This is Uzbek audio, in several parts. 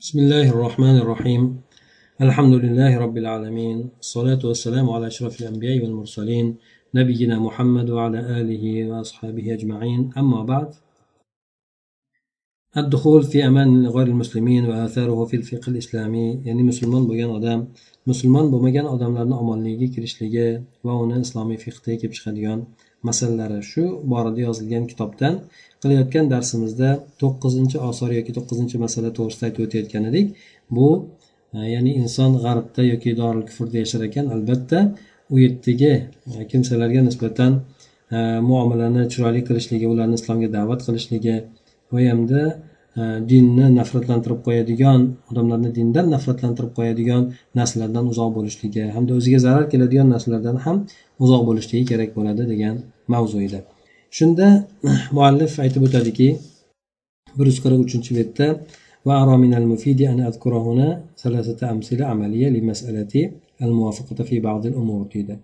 بسم الله الرحمن الرحيم الحمد لله رب العالمين الصلاة والسلام على أشرف الأنبياء والمرسلين نبينا محمد وعلى آله وأصحابه أجمعين أما بعد الدخول في أمان غير المسلمين وآثاره في الفقه الإسلامي يعني مسلمان بوغان أدم مسلمان بومغان أدمlarni omonligiga kirishligi va uni islomiy fiqda kelib chiqadigan masalalari shu borada yozilgan kitobdan qilayotgan darsimizda to'qqizinchi osor yoki to'qqizinchi masala to'g'risida aytib o'tayotgan edik. Bu e, ya'ni inson g'arbda yoki doril kufrda yashar ekan albatta. U yerdagi e, kimsalarga nisbatan e, muomalani chiroyli qilishligi ularni islomga da'vat qilishligi va hamda dinni nafratlantirib qo'yadigan odamlarni dindan nafratlantirib qo'yadigan narsalardan uzoq bo'lishligi hamda o'ziga zarar keladigan narsalardan ham uzoq bo'lishligi kerak bo'ladi degan mavzu edi shunda muallif aytib o'tadiki bir yuz qirq uchinchi betda وأرى من المفيد أن أذكر هنا ثلاثة أمثلة عملية لمسألة الموافقة في بعض الأمور deydi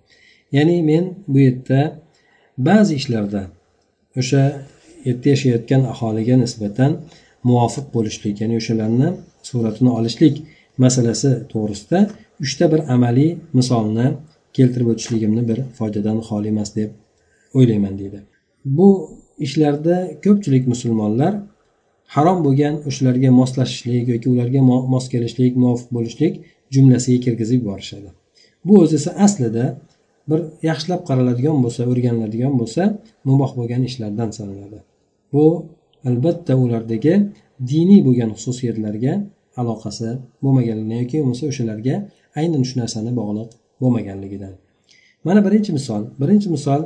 ya'ni men bu yerda ba'zi ishlarda o'sha yerda yashayotgan aholiga nisbatan muvofiq bo'lishlik ya'ni o'shalarni suratini olishlik masalasi to'g'risida uchta bir amaliy misolni keltirib o'tishligimni bir foydadan xoli emas deb o'ylayman deydi. Bu ishlarda ko'pchilik musulmonlar harom bo'lgan o'shalarga moslashishlik yoki ularga mos kelishlik muvofiq bo'lishlik jumlasiga kirgizib yuborishadi. Bu o'zi esa aslida bir yaxshilab qaraladigan bo'lsa o'rganiladigan bo'lsa muboh bo'lgan ishlardan sanaladi. Bu albatta ulardagi diniy bo'lgan xususiyatlarga aloqasi bo'lmaganligidan yoki bo'lmasa o'shalarga aynan shu narsani bog'liq bo'lmaganligidan. Mana birinchi misol birinchi misol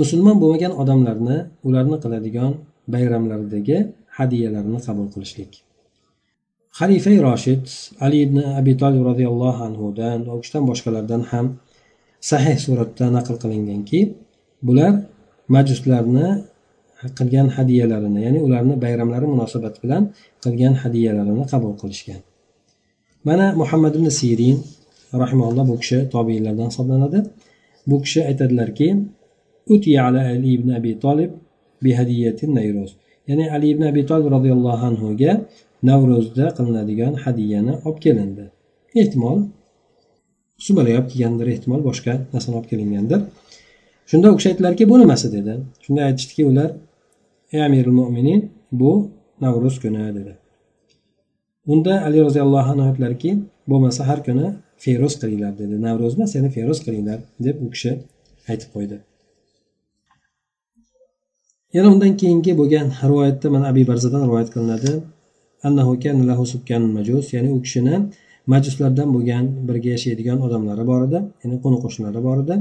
musulmon bo'lmagan odamlarni ularni qiladigan bayramlaridagi hadyalarni qabul qilishlik. Xalifa roshid ali ibn abi tolib roziyallohu anhudan va u kishidan boshqalardan ham sahih suratda naql qilinganki bular majuslarni qilgan hadyalarini ya'ni ularni bayramlari munosabati bilan qilgan hadyalarini qabul qilishgan. Mana muhammad ibn sirin rahimalloh bu kishi tobiinlardan hisoblanadi. Bu kishi aytadilarki ala ali ibn abi tolib nayroz. Ya'ni ali ibn abi tolib roziyallohu anhuga navro'zda qilinadigan hadyani olib kelindi. Ehtimol sumalak olib kelgandir ehtimol boshqa narsani olib kelingandir shunda u kishi aytdilarki bu nimasi? dedi. Shunda aytishdiki ular ey amirul mo'minin bu navro'z kuni dedi. Unda ali roziyallohu anhu aytdilarki bo'lmasa har kuni feroz qilinglar dedi. Navro'z emas ya'ni feroz qilinglar deb u kishi aytib qo'ydi. Yana undan keyingi bo'lgan rivoyatda mana abi barzadan rivoyat qilinadi. Ya'ni u kishini majuslardan bo'lgan birga yashaydigan odamlari bor edi ya'ni qo'ni qo'shnilari bor edi.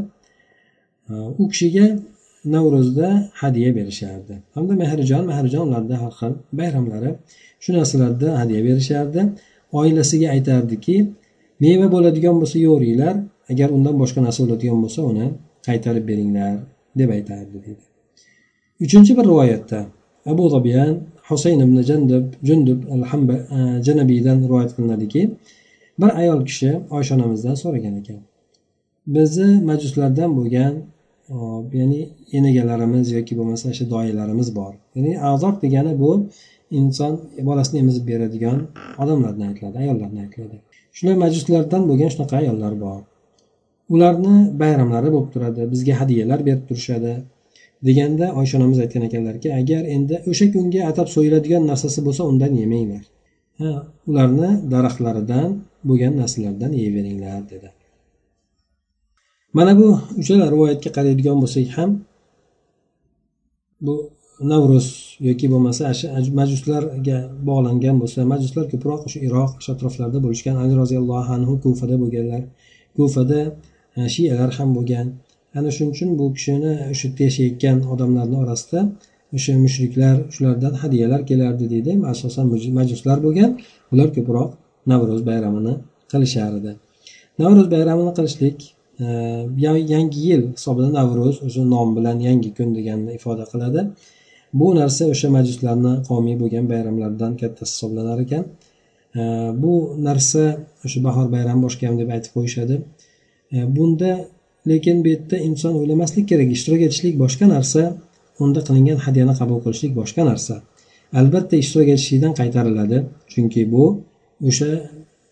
U kishiga navro'zda hadya berishardi. Hamda mehrjon mehrjon ularda har xil bayramlari shu narsalarda hadya berishardi. Oilasiga aytardiki meva bo'ladigan bo'lsa yo'ringlar agar undan boshqa narsa bo'ladigan bo'lsa uni qaytarib beringlar deb aytardi deydi uchinchi bir rivoyatda abu robiyan husayn ibn jandib jundub al e, janabiydan rivoyat qilinadiki bir ayol kishi oysha onamizdan so'ragan ekan. Bizni majuslardan bo'lgan ya'ni enagalarimiz yoki bo'lmasa o'sha doyalarimiz bor. Ya'ni azob degani bu inson bolasini emizib beradigan odamlardan aytiladi ayollardan aytiladi shunday majuslardan bo'lgan shunaqa ayollar bor. Ularni bayramlari bo'lib turadi bizga hadyalar berib turishadi deganda oysha onamiz aytgan ekanlarki agar endi o'sha kunga atab so'yiladigan narsasi bo'lsa undan yemanglar. Ha ularni daraxtlaridan bo'lgan narsalardan yeyveringlar dedi. Mana bu uchala rivoyatga qaraydigan bo'lsak ham bu navro'z yoki bo'lmasa majuslarga bog'langan bo'lsa majuslar ko'proq o'sha iroq o'sha atroflarda bo'lishgan. Ali roziyallohu anhu kufada bo'lganlar kufada e, shiyalar ham bo'lgan. Ana shuning uchun bu kishini o'sha yerda yashayotgan odamlarni orasida o'sha mushriklar shulardan hadyalar kelardi deydi. Asosan majuslar bo'lgan. Ular ko'proq navro'z bayramini qilishar edi navro'z bayramini qilishlik yangi yil hisobida navro'z o'sha nom bilan yangi kun deganni ifoda qiladi. Bu narsa o'sha majuslarni qavmiy bo'lgan bayramlaridan kattasi hisoblanar ekan. Bu narsa o'sha bahor bayrami boshqa ham deb aytib qo'yishadi. Bunda lekin bu yerda inson o'ylamaslik kerak ishtirok etishlik boshqa narsa unda qilingan hadyani qabul qilishlik boshqa narsa. Albatta ishtirok etishlikdan qaytariladi chunki bu o'sha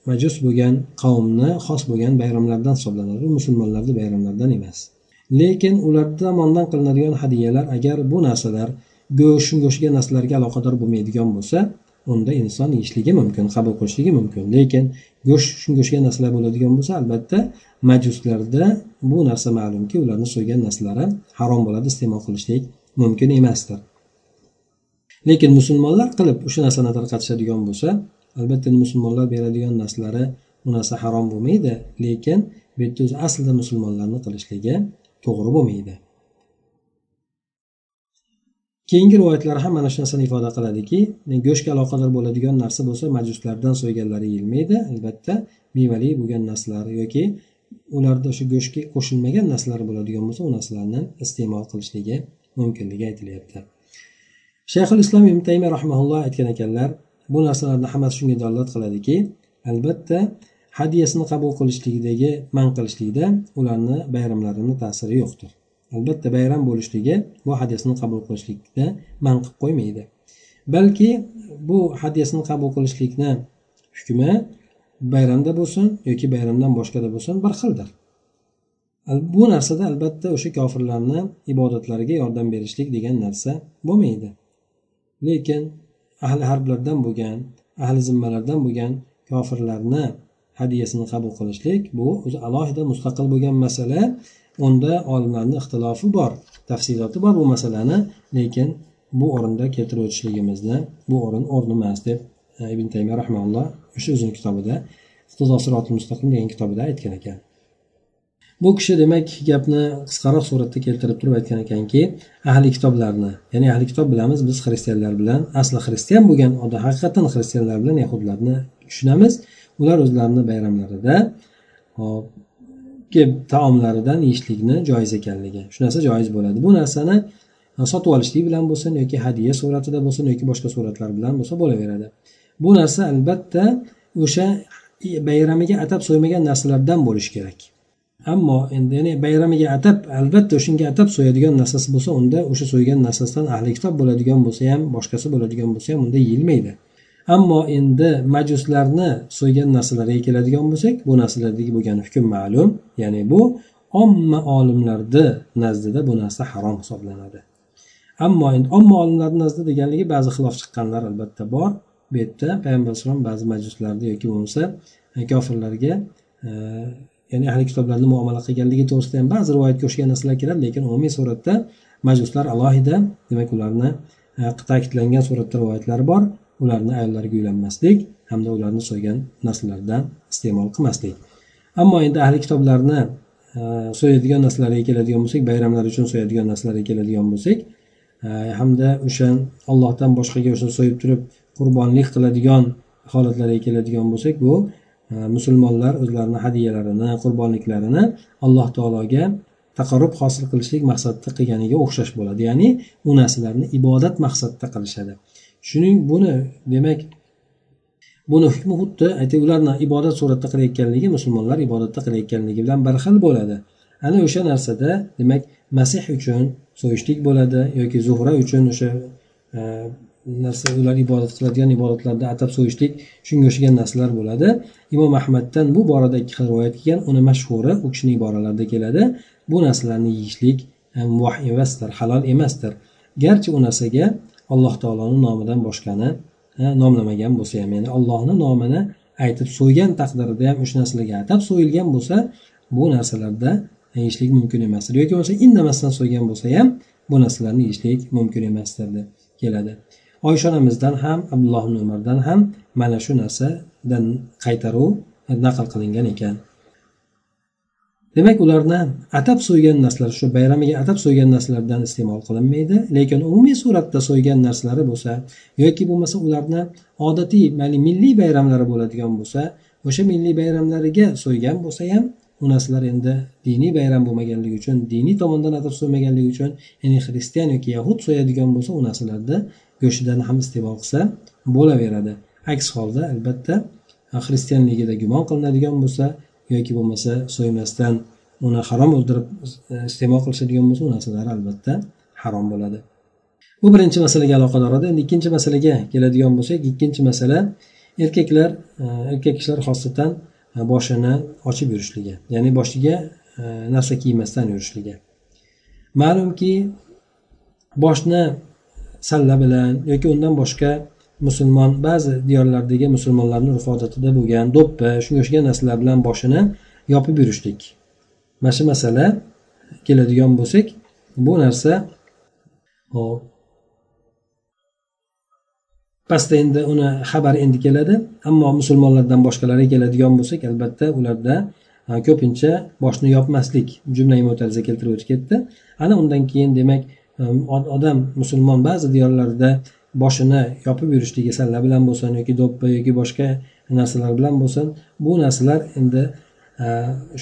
majus bo'lgan qavmni xos bo'lgan bayramlardan hisoblanadi. Musulmonlarni bayramlaridan emas. Lekin ular tomonidan qilinadigan hadyalar agar bu narsalar go'sht go'shtga narsalarga aloqador bo'lmaydigan bo'lsa unda inson yeyishligi mumkin qabul qilishligi mumkin. Lekin go'sht go'shtga narsalar bo'ladigan bo'lsa albatta majuslarda bu narsa ma'lumki ularni so'ygan narsalari harom bo'ladi iste'mol qilishlik mumkin emasdir. Lekin musulmonlar qilib o'sha narsani tarqatishadigan bo'lsa albatta musulmonlar beradigan narsalari bu narsa harom bo'lmaydi lekin bu yerda o'zi aslida musulmonlarni qilishligi to'g'ri bo'lmaydi. Keyingi rivoyatlar ham mana shu narsani ifoda qiladiki go'shtga aloqador bo'ladigan narsa bo'lsa majuslardan so'yganlari yeyilmaydi. Albatta mevali bo'lgan narsalar yoki ularda shu go'shtga qo'shilmagan narsalar bo'ladigan bo'lsa u narsalarni iste'mol qilishligi mumkinligi aytilyapti. Shayxul islom ibn taymiya rahmaulloh aytgan ekanlar bu narsalarni hammasi shunga dalolat qiladiki albatta hadyasini qabul qilishlikdagi man qilishlikda ularni bayramlarini ta'siri yo'qdir. Albatta bayram bo'lishligi bu hadyasini qabul qilishlikda man qilib qo'ymaydi. Balki bu hadyasini qabul qilishlikni hukmi bayramda bo'lsin yoki bayramdan boshqada bo'lsin bir xildir. Bu narsada albatta o'sha kofirlarni ibodatlariga yordam berishlik degan narsa bo'lmaydi. Lekin ahli harblardan bo'lgan ahli zimmalardan bo'lgan kofirlarni hadyasini qabul qilishlik bu o'zi alohida mustaqil bo'lgan masala. Unda olimlarni ixtilofi bor tafsiloti bor bu masalani lekin bu o'rinda keltirib o'tishligimizni bu o'rin o'rni emas deb e, ibn taymiya rahmaulloh o'sha o'zini kitobida mustaqim degan kitobida aytgan ekan. Bu kishi demak gapni qisqaroq suratda keltirib turib aytgan ekanki ahli kitoblarni ya'ni ahli kitob bilamiz biz xristianlar bilan asli xristian bo'lgan odam haqiqatdan xristianlar bilan yahudlarni tushunamiz. Ular o'zlarini bayramlarida taomlaridan yeyishlikni joiz ekanligi. Shu narsa joiz bo'ladi. Bu narsani e, sotib olishlik bilan bo'lsin yoki hadya suratida bo'lsin yoki boshqa suratlar bilan bo'lsa bo'laveradi. Bu narsa albatta o'sha e, bayramiga atab so'ymagan narsalardan bo'lishi kerak. Ammo endi ya'ni bayramiga atab albatta shunga atab so'yadigan narsasi bo'lsa unda o'sha so'ygan narsasidan ahli kitob bo'ladigan bo'lsa ham boshqasi bo'ladigan bo'lsa ham unda yeyilmaydi. Ammo endi majuslarni so'ygan narsalariga keladigan bo'lsak bu narsalardagi bo'lgan hukm ma'lum. Ya'ni bu omma olimlarni nazdida bu narsa harom hisoblanadi. Ammo endi omma olimlarni nazdida deganligi ba'zi xilof chiqqanlar albatta bor. Bu yerda payg'ambar alayhisalom ba'zi majuslarni yoki bo'lmasa kofirlarga e, ya'ni ahli kitoblarni muomala qilganligi to'g'risida ham ba'zi rivoyatga o'xshagan narsalar keladi lekin umumiy suratda majuslar alohida demak ularni e, ta'kidlangan suratda rivoyatlar bor. Ularni ayollariga uylanmaslik hamda ularni so'ygan narsalardan iste'mol qilmaslik. Ammo endi ahli kitoblarni e, so'yadigan narsalariga keladigan bo'lsak bayramlar uchun so'yadigan narsalarga keladigan bo'lsak e, hamda o'sha ollohdan boshqaga o'sha so'yib turib qurbonlik qiladigan holatlarga keladigan bo'lsak bu musulmonlar o'zlarini hadyalarini qurbonliklarini alloh taologa taqarrub hosil qilishlik maqsadida qilganiga o'xshash bo'ladi. Ya'ni u narsalarni ibodat maqsadida qilishadi. Shuning buni demak buni hukmi xuddi aytaylik ularni ibodat suratida qilayotganligi musulmonlar ibodatda qilayotganligi bilan bir xil bo'ladi. Ana o'sha narsada demak masih uchun so'yishlik bo'ladi yoki zuhra uchun o'sha e, narsa ular ibodat qiladigan ibodatlarda atab so'yishlik shunga o'xshagan narsalar bo'ladi. Imom ahmaddan bu borada ikki xil rivoyat kelgan. Uni mashhuri u kishini iboralarida keladi. Bu narsalarni yeyishlik muvoh emasdir halol emasdir. Garchi u narsaga alloh taoloni nomidan boshqani nomlamagan bo'lsa ham ya'ni allohni nomini aytib so'ygan taqdirida ham o'sha narsalarga atab so'yilgan bo'lsa bu narsalarda yeyishlik mumkin emasdir. Yoki bo'lmasa indamasdan so'ygan bo'lsa ham bu narsalarni yeyishlik mumkin emasdir deb keladi. Oysha onamizdan ham abdulloh ibn umardan ham mana shu narsadan qaytaruv naql qilingan ekan. Demak ularni atab so'ygan narsalar shu bayramiga atab so'ygan narsalardan iste'mol qilinmaydi lekin umumiy suratda so'ygan narsalari bo'lsa yoki bo'lmasa ularni odatiy ya'ni milliy bayramlari bo'ladigan bo'lsa o'sha milliy bayramlariga so'ygan bo'lsa ham u narsalar endi diniy bayram bo'lmaganligi uchun diniy tomondan atab so'ymaganligi uchun ya'ni xristian yoki yahud so'yadigan bo'lsa u narsalarni go'shtidan ham iste'mol qilsa bo'laveradi. Aks holda albatta xristianligida gumon qilinadigan bo'lsa yoki bo'lmasa so'ymasdan uni harom o'ldirib e, iste'mol qilishadigan bo'lsa u narsalar albatta harom bo'ladi. Bu birinchi masalaga aloqador edi. Endi ikkinchi masalaga keladigan bo'lsak ikkinchi masala erkaklar e, erkak kishilar xosatan boshini ochib yurishligi. Ya'ni boshiga e, narsa kiymasdan yurishligi. Ma'lumki boshni salla bilan yoki undan boshqa musulmon ba'zi diyorlardagi musulmonlarni urf odatida bo'lgan do'ppi shunga o'xshagan narsalar bilan boshini yopib yurishlik. Mana shu masala keladigan bo'lsak bu narsa hop pastda endi uni xabar endi keladi ammo musulmonlardan boshqalarga keladigan bo'lsak albatta ularda ko'pincha boshni yopmaslik jumla mo'tariza keltirib o'tib ketdi. Ana undan keyin demak um, odam musulmon ba'zi diyorlarda boshini yopib yurishligi salla bilan bo'lsin yoki do'ppi yoki boshqa narsalar bilan bo'lsin bu narsalar endi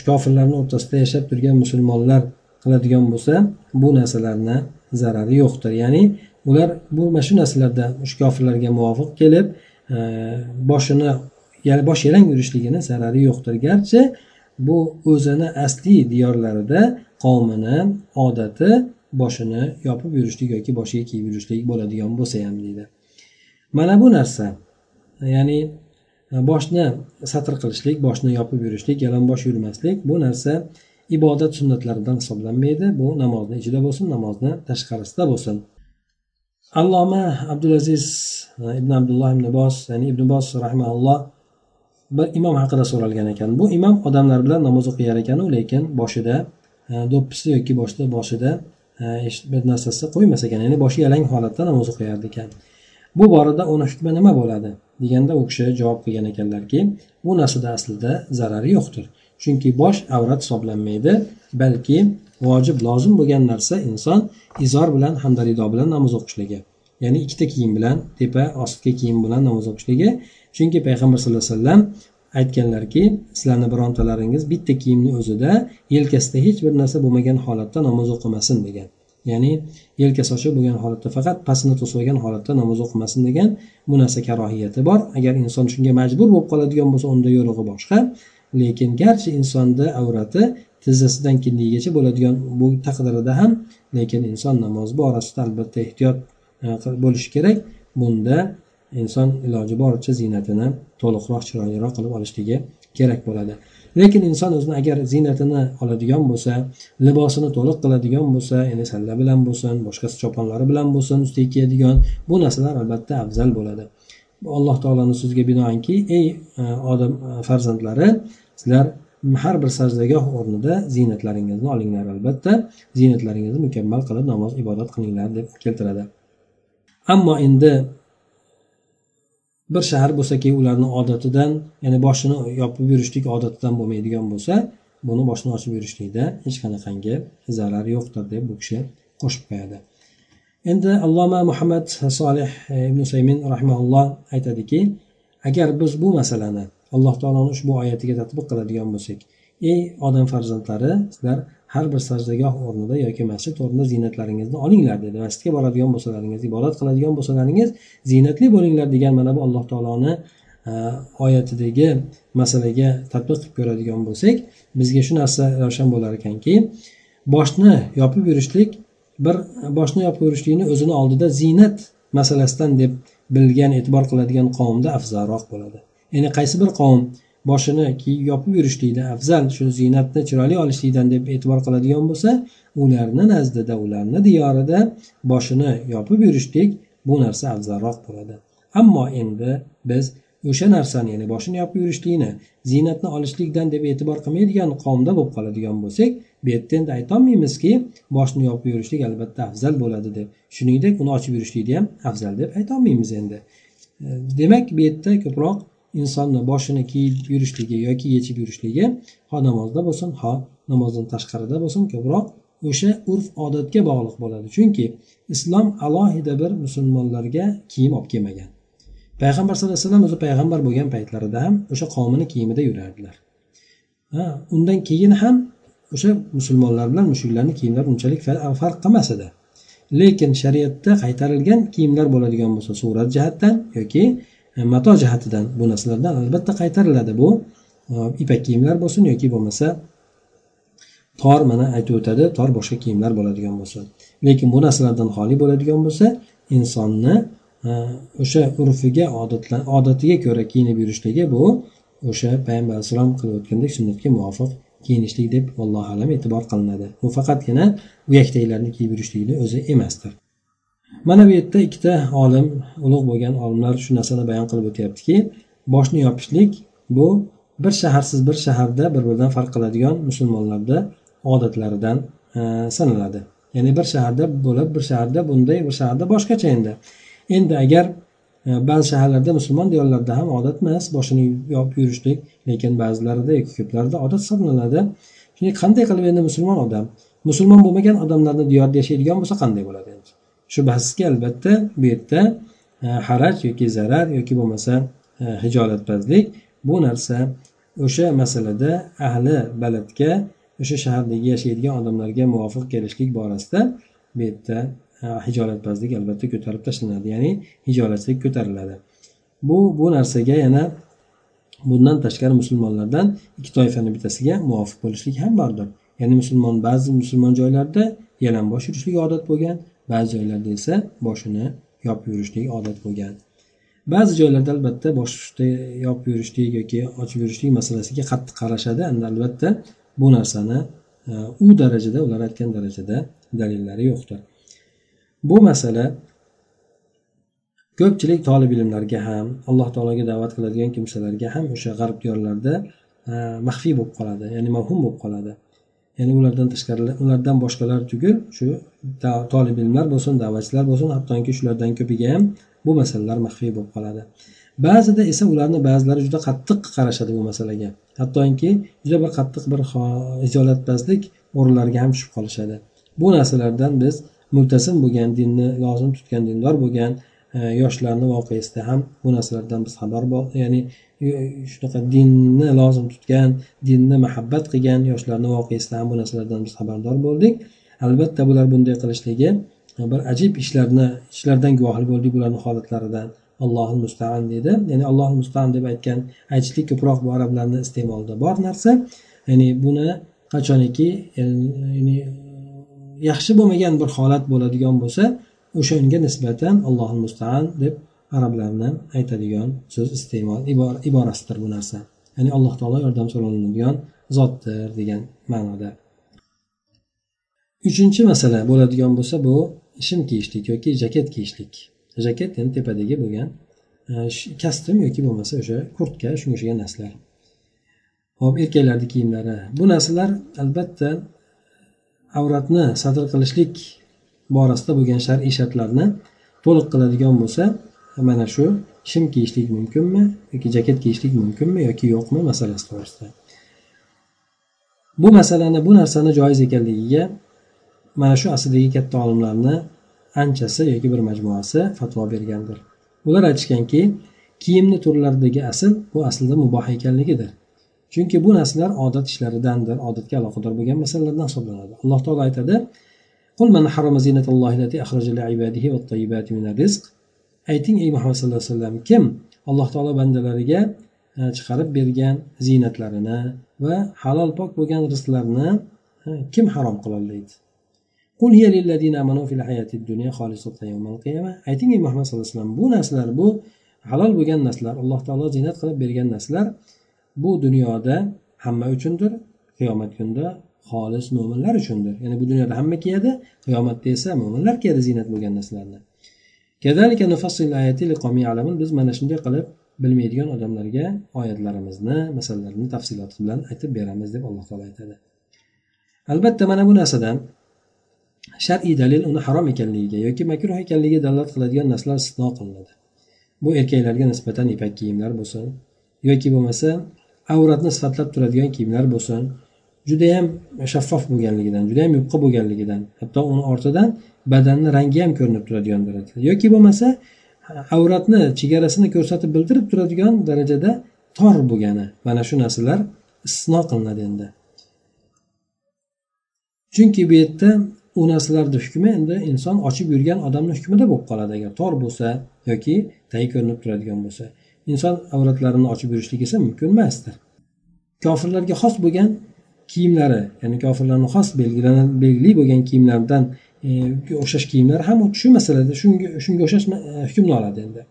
kofirlarni o'rtasida yashab turgan musulmonlar qiladigan bo'lsa bu narsalarni zarari yo'qdir. Ya'ni ular bu mana shu narsalarda shu kofirlarga muvofiq kelib e, boshini boshini bosh yalang yurishligini zarari yo'qdir. Garchi bu o'zini asliy diyorlarida qavmini odati boshini yopib yurishlik yoki boshiga kiyib yurishlik bo'ladigan bo'lsa ham deydi. Mana bu narsa ya'ni e, boshni satr qilishlik boshni yopib yurishlik yalangbosh yurmaslik bu narsa ibodat sunnatlaridan hisoblanmaydi. Bu namozni ichida bo'lsin namozni tashqarisida bo'lsin. Alloma abdulaziz e, ibn abdulloh ibn bos ya'ni ibn bos rahimaulloh bir imom haqida so'ralgan ekan. Bu imom odamlar bilan namoz o'qiyar ekanu lekin boshida e, do'ppisi yoki boshida e, boshida bir narsasi qo'ymas ekan ya'ni boshi yalang holatda namoz o'qiyar ekan. Bu borada uni hukmi nima bo'ladi? Deganda u kishi javob qilgan ekanlarki bu narsada aslida zarari yo'qdir. Chunki bosh avrat hisoblanmaydi balki vojib lozim bo'lgan narsa inson izor bilan hamda rido bilan namoz o'qishligi. Ya'ni ikkita kiyim bilan tepa ostki kiyim bilan namoz o'qishligi. Chunki payg'ambar sallallohu alayhi vasallam aytganlarki sizlarni birontalaringiz bitta kiyimni o'zida yelkasida hech bir narsa bo'lmagan holatda namoz o'qimasin degan. Ya'ni yelkasi ochiq bo'lgan holatda faqat pastini to'sib olgan holatda namoz o'qimasin degan bu narsa karohiyati bor. Agar inson shunga majbur bo'lib qoladigan bo'lsa unda yo'rig'i boshqa. Lekin garchi insonni avrati tizzasidan kindigigacha bo'ladigan bu taqdirida ham lekin inson namoz borasida albatta ehtiyot e, bo'lishi kerak. Bunda inson iloji boricha ziynatini to'liqroq chiroyliroq qilib olishligi kerak bo'ladi. Lekin inson o'zini agar ziynatini oladigan bo'lsa libosini to'liq qiladigan bo'lsa ya'ni salla bilan bo'lsin boshqa choponlari bilan bo'lsin ustiga kiyadigan bu narsalar albatta afzal bo'ladi. Alloh taoloni so'ziga binoanki ey e, odam e, farzandlari sizlar har bir sajdagoh o'rnida ziynatlaringizni olinglar albatta. Ziynatlaringizni mukammal qilib namoz ibodat qilinglar deb keltiradi. Ammo endi bir shahar bo'lsaki ularni odatidan ya'ni boshini yopib yurishlik odatidan bo'lmaydigan bo'lsa buni boshini ochib yurishlikda hech qanaqangi zarar yo'qdir deb bu kishi qo'shib qo'yadi. Endi alloma muhammad solih ibn saymin rahimaulloh aytadiki agar biz bu masalani alloh taoloni ushbu oyatiga tatbiq qiladigan bo'lsak ey odam farzandlari sizlar har bir sajdagoh o'rnida yoki masjid o'rnida ziynatlaringizni olinglar dedi. Masjidga boradigan bo'lsalaringiz ibodat qiladigan bo'lsalaringiz ziynatli bo'linglar degan mana bu alloh taoloni e, oyatidagi masalaga tatbiq qilib ko'radigan bo'lsak bizga shu narsa ravshan bo'lar ekanki boshni yopib yurishlik bir boshni yopib yurishlikni o'zini oldida ziynat masalasidan deb bilgan e'tibor qiladigan qavmda afzalroq bo'ladi. Ya'ni qaysi bir qavm boshini kiyib yopib yurishlikda afzal shu ziynatni chiroyli olishlikdan deb e'tibor qiladigan bo'lsa ularni nazdida ularni diyorida boshini yopib yurishlik bu narsa afzalroq bo'ladi. Ammo endi biz o'sha narsani ya'ni boshini yopib yurishlikni ziynatni olishlikdan deb e'tibor qilmaydigan qavmda bo'lib qoladigan bo'lsak bu yerda endi aytolmaymizki boshni yopib yurishlik albatta afzal bo'ladi deb. Shuningdek uni ochib yurishlikni ham afzal deb aytolmaymiz endi. Demak bu yerda ko'proq insonni boshini kiyib yurishligi yoki yechib yurishligi ho namozda bo'lsin ho namozdan tashqarida bo'lsin ko'proq o'sha urf odatga bog'liq bo'ladi. Chunki islom alohida bir musulmonlarga kiyim olib kelmagan. Payg'ambar sallallohu alayhi vasallam o'zi payg'ambar bo'lgan paytlarida ham o'sha qavmini kiyimida yurardilar. Ha undan keyin ham o'sha musulmonlar bilan mushuklarni kiyimlari unchalik farq qilmas edi. Lekin shariatda qaytarilgan kiyimlar bo'ladigan bo'lsa surat jihatdan yoki E, mato jihatidan bu narsalardan albatta qaytariladi bu. E, ipak kiyimlar bo'lsin yoki bo'lmasa tor mana aytib o'tadi tor boshqa kiyimlar bo'ladigan bo'lsa. Lekin bu narsalardan xoli bo'ladigan bo'lsa insonni e, o'sha urfiga odatiga ko'ra kiyinib yurishligi bu o'sha payg'ambar alayhissalom qilib o'tgandek sunnatga muvofiq kiyinishlik deb allohu alam e'tibor qilinadi. Bu faqatgina uyakdagilarni kiyib yurishlikni o'zi emasdir. Mana bu yerda ikkita olim ulug' bo'lgan olimlar shu narsani bayon qilib o'tyaptiki boshni yopishlik bu bir shaharsiz bir shaharda bir biridan farq qiladigan musulmonlarda odatlaridan e, sanaladi. Ya'ni bir shaharda bo'lib bir shaharda bunday bir shaharda boshqacha endi. Endi agar e, ba'zi shaharlarda musulmon diyorlarda ham odat emas boshini yopib yurishlik lekin ba'zilarida yoki ko'plarida odat hisoblanadi. Shunday qanday qilib endi musulmon odam musulmon bo'lmagan odamlarni diyorda yashaydigan bo'lsa qanday bo'ladi? Shubhasizki albatta bu yerda e, haraj yoki zarar yoki bo'lmasa e, hijolatpazlik bu narsa o'sha masalada ahli baladga o'sha shahardagi yashaydigan odamlarga muvofiq kelishlik borasida bu yerda e, hijolatpazlik albatta ko'tarib tashlanadi ya'ni hijolatchilik ko'tariladi. Bu bu narsaga yana bundan tashqari musulmonlardan ikki toifani bittasiga muvofiq bo'lishlik ham bordir. Ya'ni musulmon ba'zi musulmon joylarda yalangbosh yurishlik odat bo'lgan ba'zi joylarda esa boshini yopib yurishlik odat bo'lgan. Ba'zi joylarda albatta boshni yopib yurishlik yoki ochib yurishlik masalasiga qattiq qarashadi. Endi albatta bu narsani e, u darajada ular aytgan darajada dalillari yo'qdir. Bu masala ko'pchilik tolib ilmlarga ham alloh taologa da'vat qiladigan kimsalarga ham o'sha g'arb diyorlarida e, maxfiy bo'lib qoladi ya'ni mavhum bo'lib qoladi. Ya'ni ulardan tashqari ulardan boshqalar tugul shu tolib ilmlar bo'lsin da'vatchilar bo'lsin hattoki shulardan ko'piga ham bu masalalar maxfiy bo'lib qoladi. Ba'zida esa ularni ba'zilari juda qattiq qarashadi bu masalaga. Hattoki juda bir qattiq bir ijolatpazlik o'rinlariga ham tushib qolishadi. Bu narsalardan biz multasim bo'lgan dinni lozim tutgan dindor bo'lgan e, yoshlarni voqeasida ham bu narsalardan biz xabar ya'ni shunaqa dinni lozim tutgan dinni muhabbat qilgan yoshlarni voqeasidan ham bu narsalardan biz xabardor bo'ldik. Albatta bular bunday qilishligi bir ajib ishlarni ishlardan guvohlik bo'ldik bularni holatlaridan. Allohu mustaan dedi ya'ni allohu mustaan deb aytgan aytishlik ko'proq bu arablarni iste'molida bor narsa. Ya'ni buni qachoniki ya'ni yaxshi bo'lmagan bir holat bo'ladigan bo'lsa o'shanga nisbatan allohu mustaan deb arablardan aytadigan so'z iste'mol iborasidir bu narsa. Ya'ni alloh taolo yordam so'ralinadigan zotdir degan ma'noda. Uchinchi masala bo'ladigan bo'lsa bu shim kiyishlik yoki jaket kiyishlik. Jaket endi tepadagi bo'lgan e, kostyum yoki bo'lmasa o'sha kurtka shunga o'xshagan narsalar. Hop erkaklarni kiyimlari. Bu narsalar albatta avratni satr qilishlik borasida bo'lgan shar'iy shartlarni to'liq qiladigan bo'lsa mana shu shim kiyishlik mumkinmi yoki jaket kiyishlik mumkinmi yoki yo'qmi masalasi to'g'risida. Bu masalani bu narsani joiz ekanligiga mana shu asrdagi katta olimlarni anchasi yoki bir majmuasi fatvo bergandir. Ular aytishganki kiyimni turlaridagi asl bu aslida muboh ekanligidir. Chunki bu narsalar odat ishlaridandir odatga aloqador bo'lgan masalalardan hisoblanadi. Alloh taolo aytadi ayting ey muhammad sallallohu alayhi vasallam kim alloh taolo bandalariga e, chiqarib bergan ziynatlarini va halol pok bo'lgan rizqlarni e, kim harom qilolmaydi ayting ey muhammad sallallohu alayhi vasallam bu narsalar bu halol bo'lgan narsalar alloh taolo ziynat qilib bergan narsalar bu dunyoda hamma uchundir qiyomat kunida xolis mo'minlar uchundir. Ya'ni bu dunyoda hamma kiyadi qiyomatda esa mo'minlar kiyadi ziynat bo'lgan narsalarni. Biz mana shunday qilib bilmaydigan odamlarga oyatlarimizni masalalarni tafsiloti bilan aytib beramiz deb alloh taolo aytadi. Albatta mana bu narsadan shar'iy dalil uni harom ekanligiga yoki makruh ekanligiga dalolat qiladigan narsalar istisno qilinadi. Bu erkaklarga nisbatan ipak kiyimlar bo'lsin yoki bo'lmasa avratni sifatlab turadigan kiyimlar bo'lsin judayam shaffof bo'lganligidan judayam yupqa bo'lganligidan hatto uni ortidan badanni rangi ham ko'rinib turadigan darajada. Yoki bo'lmasa avratni chegarasini ko'rsatib bildirib turadigan darajada tor bo'lgani. Mana shu narsalar istisno qilinadi endi. Chunki bu yerda u narsalarni hukmi endi inson ochib yurgan odamni hukmida bo'lib qoladi. Agar tor bo'lsa yoki tagi ko'rinib turadigan bo'lsa. Inson avratlarini ochib yurishlik esa mumkin emasdir. Kofirlarga xos bo'lgan kiyimlari ya'ni kofirlarni xos belgili bo'lgan kiyimlardan e, o'xshash kiyimlar ham shu masalada shunga shunga o'xshash e, hukmni oladi endi.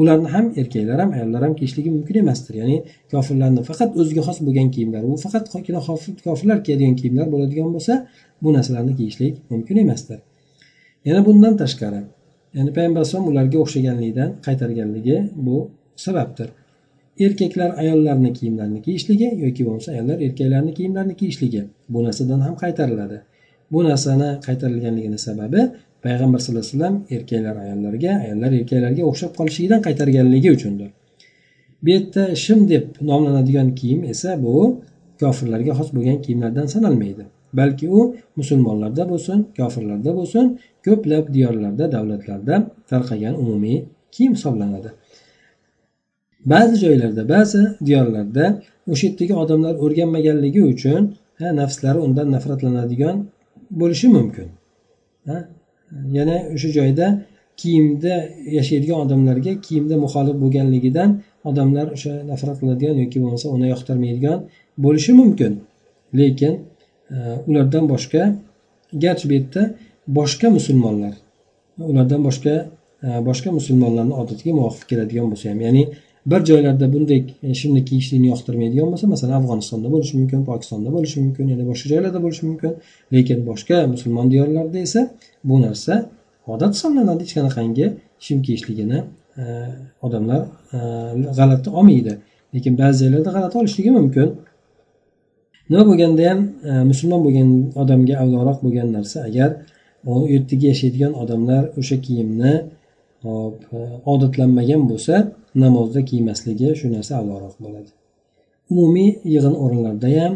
Ularni ham erkaklar ham ayollar ham kiyishligi mumkin emasdir. Ya'ni kofirlarni faqat o'ziga xos bo'lgan kiyimlar u faqat kofirlar kiyadigan kiyimlar bo'ladigan bo'lsa bu narsalarni kiyishlik mumkin emasdir. Yana bundan tashqari ya'ni payg'ambar alayhisalom ularga o'xshaganlikdan qaytarganligi bu sababdir. Erkaklar ayollarni kiyimlarini kiyishligi yoki bo'lmasa ayollar erkaklarni kiyimlarini kiyishligi. Bu narsadan ham qaytariladi. Bu narsani qaytarilganligini sababi payg'ambar sallallohu alayhi vasallam erkaklar ayollarga ayollar erkaklarga o'xshab qolishligidan qaytarganligi uchundir. Bu yerda shim deb nomlanadigan kiyim esa bu kofirlarga xos bo'lgan kiyimlardan sanalmaydi. Balki u musulmonlarda bo'lsin kofirlarda bo'lsin ko'plab diyorlarda davlatlarda tarqagan umumiy kiyim hisoblanadi. Ba'zi joylarda ba'zi diyorlarda o'sha yerdagi odamlar o'rganmaganligi uchun nafslari undan nafratlanadigan bo'lishi mumkin. Yana o'sha joyda kiyimda yashaydigan odamlarga kiyimda muxolif bo'lganligidan odamlar o'sha nafrat qiladigan yoki bo'lmasa uni yoqtirmaydigan bo'lishi mumkin. Lekin e, ulardan boshqa garchi bu yerda boshqa musulmonlar ulardan boshqa e, boshqa musulmonlarni odatiga muvofiq keladigan bo'lsa ham ya'ni bir joylarda bunday e, shimni kiyishlikni yoqtirmaydigan bo'lsa masalan afg'onistonda bo'lishi mumkin pokistonda bo'lishi mumkin yana boshqa joylarda bo'lishi mumkin. Lekin boshqa musulmon diyorlarda esa bu narsa odat hisoblanadi. Hech qanaqangi shim kiyishligini e, odamlar e, g'alati olmaydi. Lekin ba'zi joylarda g'alati olishligi mumkin. Nima bo'lganda ham musulmon bo'lgan odamga avloroq bo'lgan narsa agar u yerdagi yashaydigan odamlar o'sha kiyimni hop odatlanmagan bo'lsa namozda kiymasligi shu narsa avvalroq bo'ladi. Umumiy yig'in o'rinlarda ham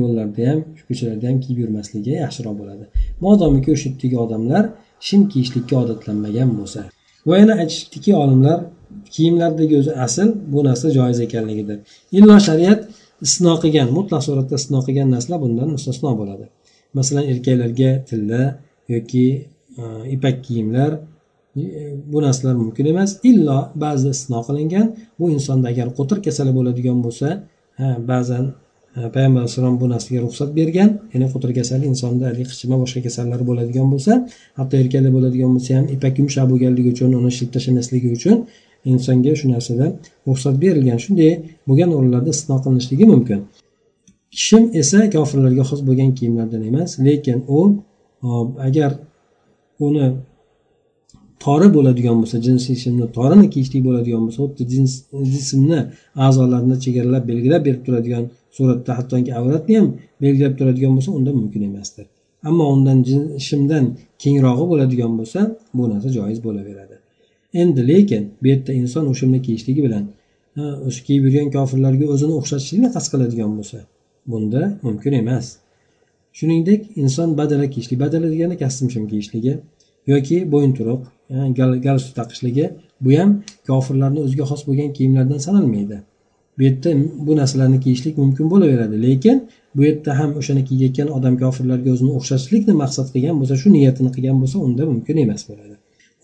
yo'llarda ham ko'chalarda ham kiyib yurmasligi yaxshiroq bo'ladi. Modomiki o'sha yerdagi odamlar shim kiyishlikka odatlanmagan bo'lsa. Va yana aytishdiki olimlar kiyimlardagi o'zi asl bu narsa joiz ekanligidir. Illo shariat istisno qilgan mutlaq suratda istisno qilgan narsalar bundan mustasno bo'ladi. Masalan erkaklarga tilla yoki e, ipak kiyimlar E, bu narsalar mumkin emas. Illo ba'zida istisno qilingan bu insonda agar qo'tir kasali bo'ladigan bo'lsa ba'zan e, payg'ambar alayhissalom bu narsaga ruxsat bergan ya'ni qo'tir kasali insonda haligi qichima boshqa kasallar bo'ladigan bo'lsa hatto erkakda bo'ladigan bo'lsa ham ipak yumshoq bo'lganligi uchun uni shilib tashlamasligi uchun insonga shu narsada ruxsat berilgan. Shunday bo'lgan o'rinlarda istisno qilinishligi mumkin. Shim esa kofirlarga xos bo'lgan kiyimlardan emas lekin u agar uni tori bo'ladigan bo'lsa jinsiy shimni torini kiyishlik bo'ladigan bo'lsa xuddi jismni a'zolarini chegaralab belgilab berib turadigan suratda hattoki avratni ham belgilab turadigan bo'lsa unda mumkin emasdir. Ammo undan shimdan kengrog'i bo'ladigan bo'lsa bu narsa joiz bo'laveradi. Endi lekin bu yerda inson o'shimni kiyishligi bilan o'sha kiyib yurgan kofirlarga o'zini o'xshatishlikni qasd qiladigan bo'lsa bunda mumkin emas. Shuningdek inson badala kiyishlik badala degani kostyum shim kiyishligi yoki bo'yinturuq galstuk taqishligi bu ham kofirlarni o'ziga xos bo'lgan kiyimlardan sanalmaydi. Bu yerda bu narsalarni kiyishlik mumkin bo'laveradi. Lekin bu yerda ham o'shani kiyayotgan odam kofirlarga o'zini o'xshatishlikni maqsad qilgan bo'lsa shu niyatini qilgan bo'lsa unda mumkin emas bo'ladi.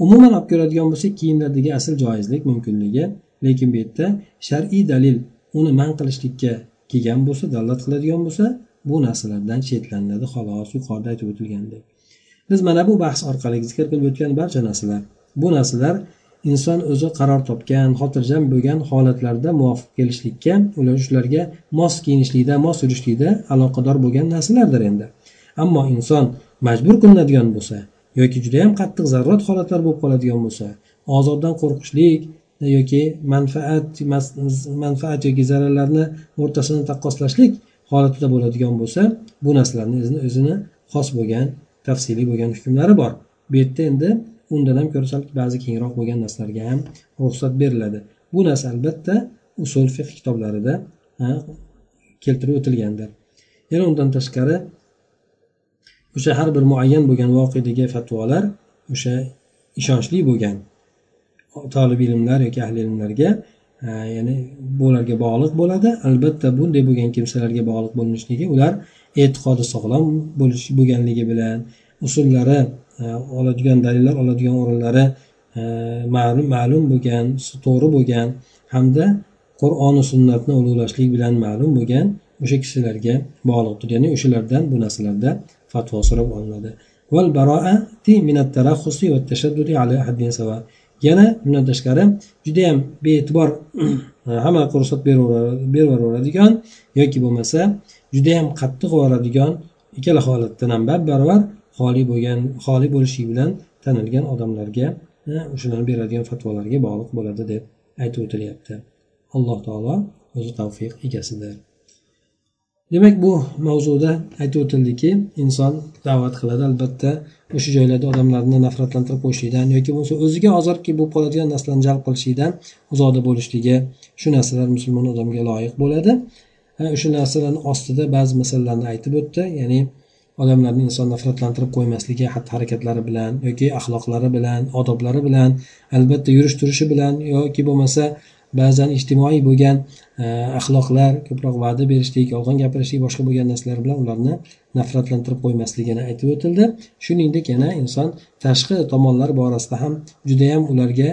Umuman olib ko'radigan bo'lsak kiyimlardagi asl joizlik mumkinligi lekin bu yerda shar'iy dalil uni man qilishlikka kelgan bo'lsa dalolat qiladigan bo'lsa bu narsalardan chetlaniladi xolos yuqorida aytib o'tilgandek. Biz mana bu bahs orqali zikr qilib o'tgan barcha narsalar bu narsalar inson o'zi qaror topgan xotirjam bo'lgan holatlarda muvofiq kelishlikka ular shularga mos kiyinishlikda mos yurishlikda aloqador bo'lgan narsalardir endi. Ammo inson majbur qilinadigan bo'lsa yoki judayam qattiq zarurat holatlar bo'lib qoladigan bo'lsa ozobdan qo'rqishlik yoki manfaat manfaat yoki zararlarni o'rtasini taqqoslashlik holatida bo'ladigan bo'lsa bu narsalarni o'zini xos bo'lgan tafsiliy bo'lgan hukmlari bor. Bu yerda endi undan ham ko'ra sal ba'zi kengroq bo'lgan narsalarga ham ruxsat beriladi. Bu narsa albatta usul fiq kitoblarida keltirib o'tilgandir. Yana undan tashqari o'sha har bir muayyan bo'lgan voqedagi fatvolar o'sha ishonchli bo'lgan tolib ilmlar yoki ahli ilmlarga ya'ni bularga bog'liq bo'ladi. Albatta bunday bo'lgan kimsalarga bog'liq bo'lishligi ular e'tiqodi sog'lom bo'lish bo'lganligi bilan usullari e, oladigan dalillar oladigan o'rinlari e, ma'lum ma'lum bo'lgan to'g'ri bo'lgan hamda qur'oni sunnatni ulug'lashlik bilan ma'lum bo'lgan o'sha kishilarga bog'liqdir. Ya'ni o'shalardan bu narsalarda fatvo so'rab olinadi. Yana bundan tashqari judayam bee'tibor hamma ruxsat beraveraveradigan yoki bo'lmasa judayam qattiq boradigan ikkala holatdan ham bab barobar xoli bo'lgan xoli bo'lishi bilan tanilgan odamlarga o'shalarni beradigan fatvolarga bog'liq bo'ladi deb aytib o'tilyapti. Alloh taolo o'zi tavfiq egasidir. Demak bu mavzuda aytib o'tildiki inson da'vat qiladi. Albatta o'sha joylarda odamlarni nafratlantirib qo'yishlikdan yoki bo'lmasa o'ziga ozorki bo'lib qoladigan narsalarni jalb qilishlikdan uzoqda bo'lishligi shu narsalar musulmon odamga loyiq bo'ladi. O'sha narsalarni ostida ba'zi masalalarni aytib o'tdi. Ya'ni odamlarni inson nafratlantirib qo'ymasligi xatti harakatlari bilan yoki axloqlari bilan odoblari bilan albatta yurish turishi bilan yoki bo'lmasa ba'zan ijtimoiy bo'lgan e, axloqlar ko'proq va'da berishlik yolg'on gapirishlik boshqa bo'lgan narsalar bilan ularni nafratlantirib qo'ymasligini aytib o'tildi. Shuningdek yana inson tashqi tomonlar borasida ham judayam ularga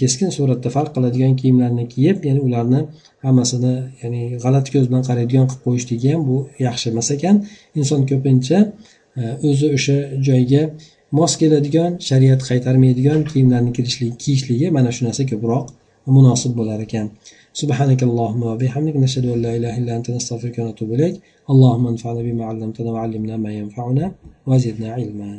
keskin suratda farq qiladigan kiyimlarni kiyib ya'ni ularni hammasini ya'ni g'alati ko'z bilan qaraydigan qilib qo'yishligi ham bu yaxshi emas ekan inson ko'pincha e, o'zi o'sha joyga mos keladigan shariat qaytarmaydigan kiyimlarni kiyishligi mana shu narsa ko'proq munosib bo'lar ekan سبحانك اللهم وبحمدك نشهد أن لا إله إلا أنت نستغفرك ونتوب إليك اللهم انفعنا بما علمتنا وعلمنا ما ينفعنا وزدنا علما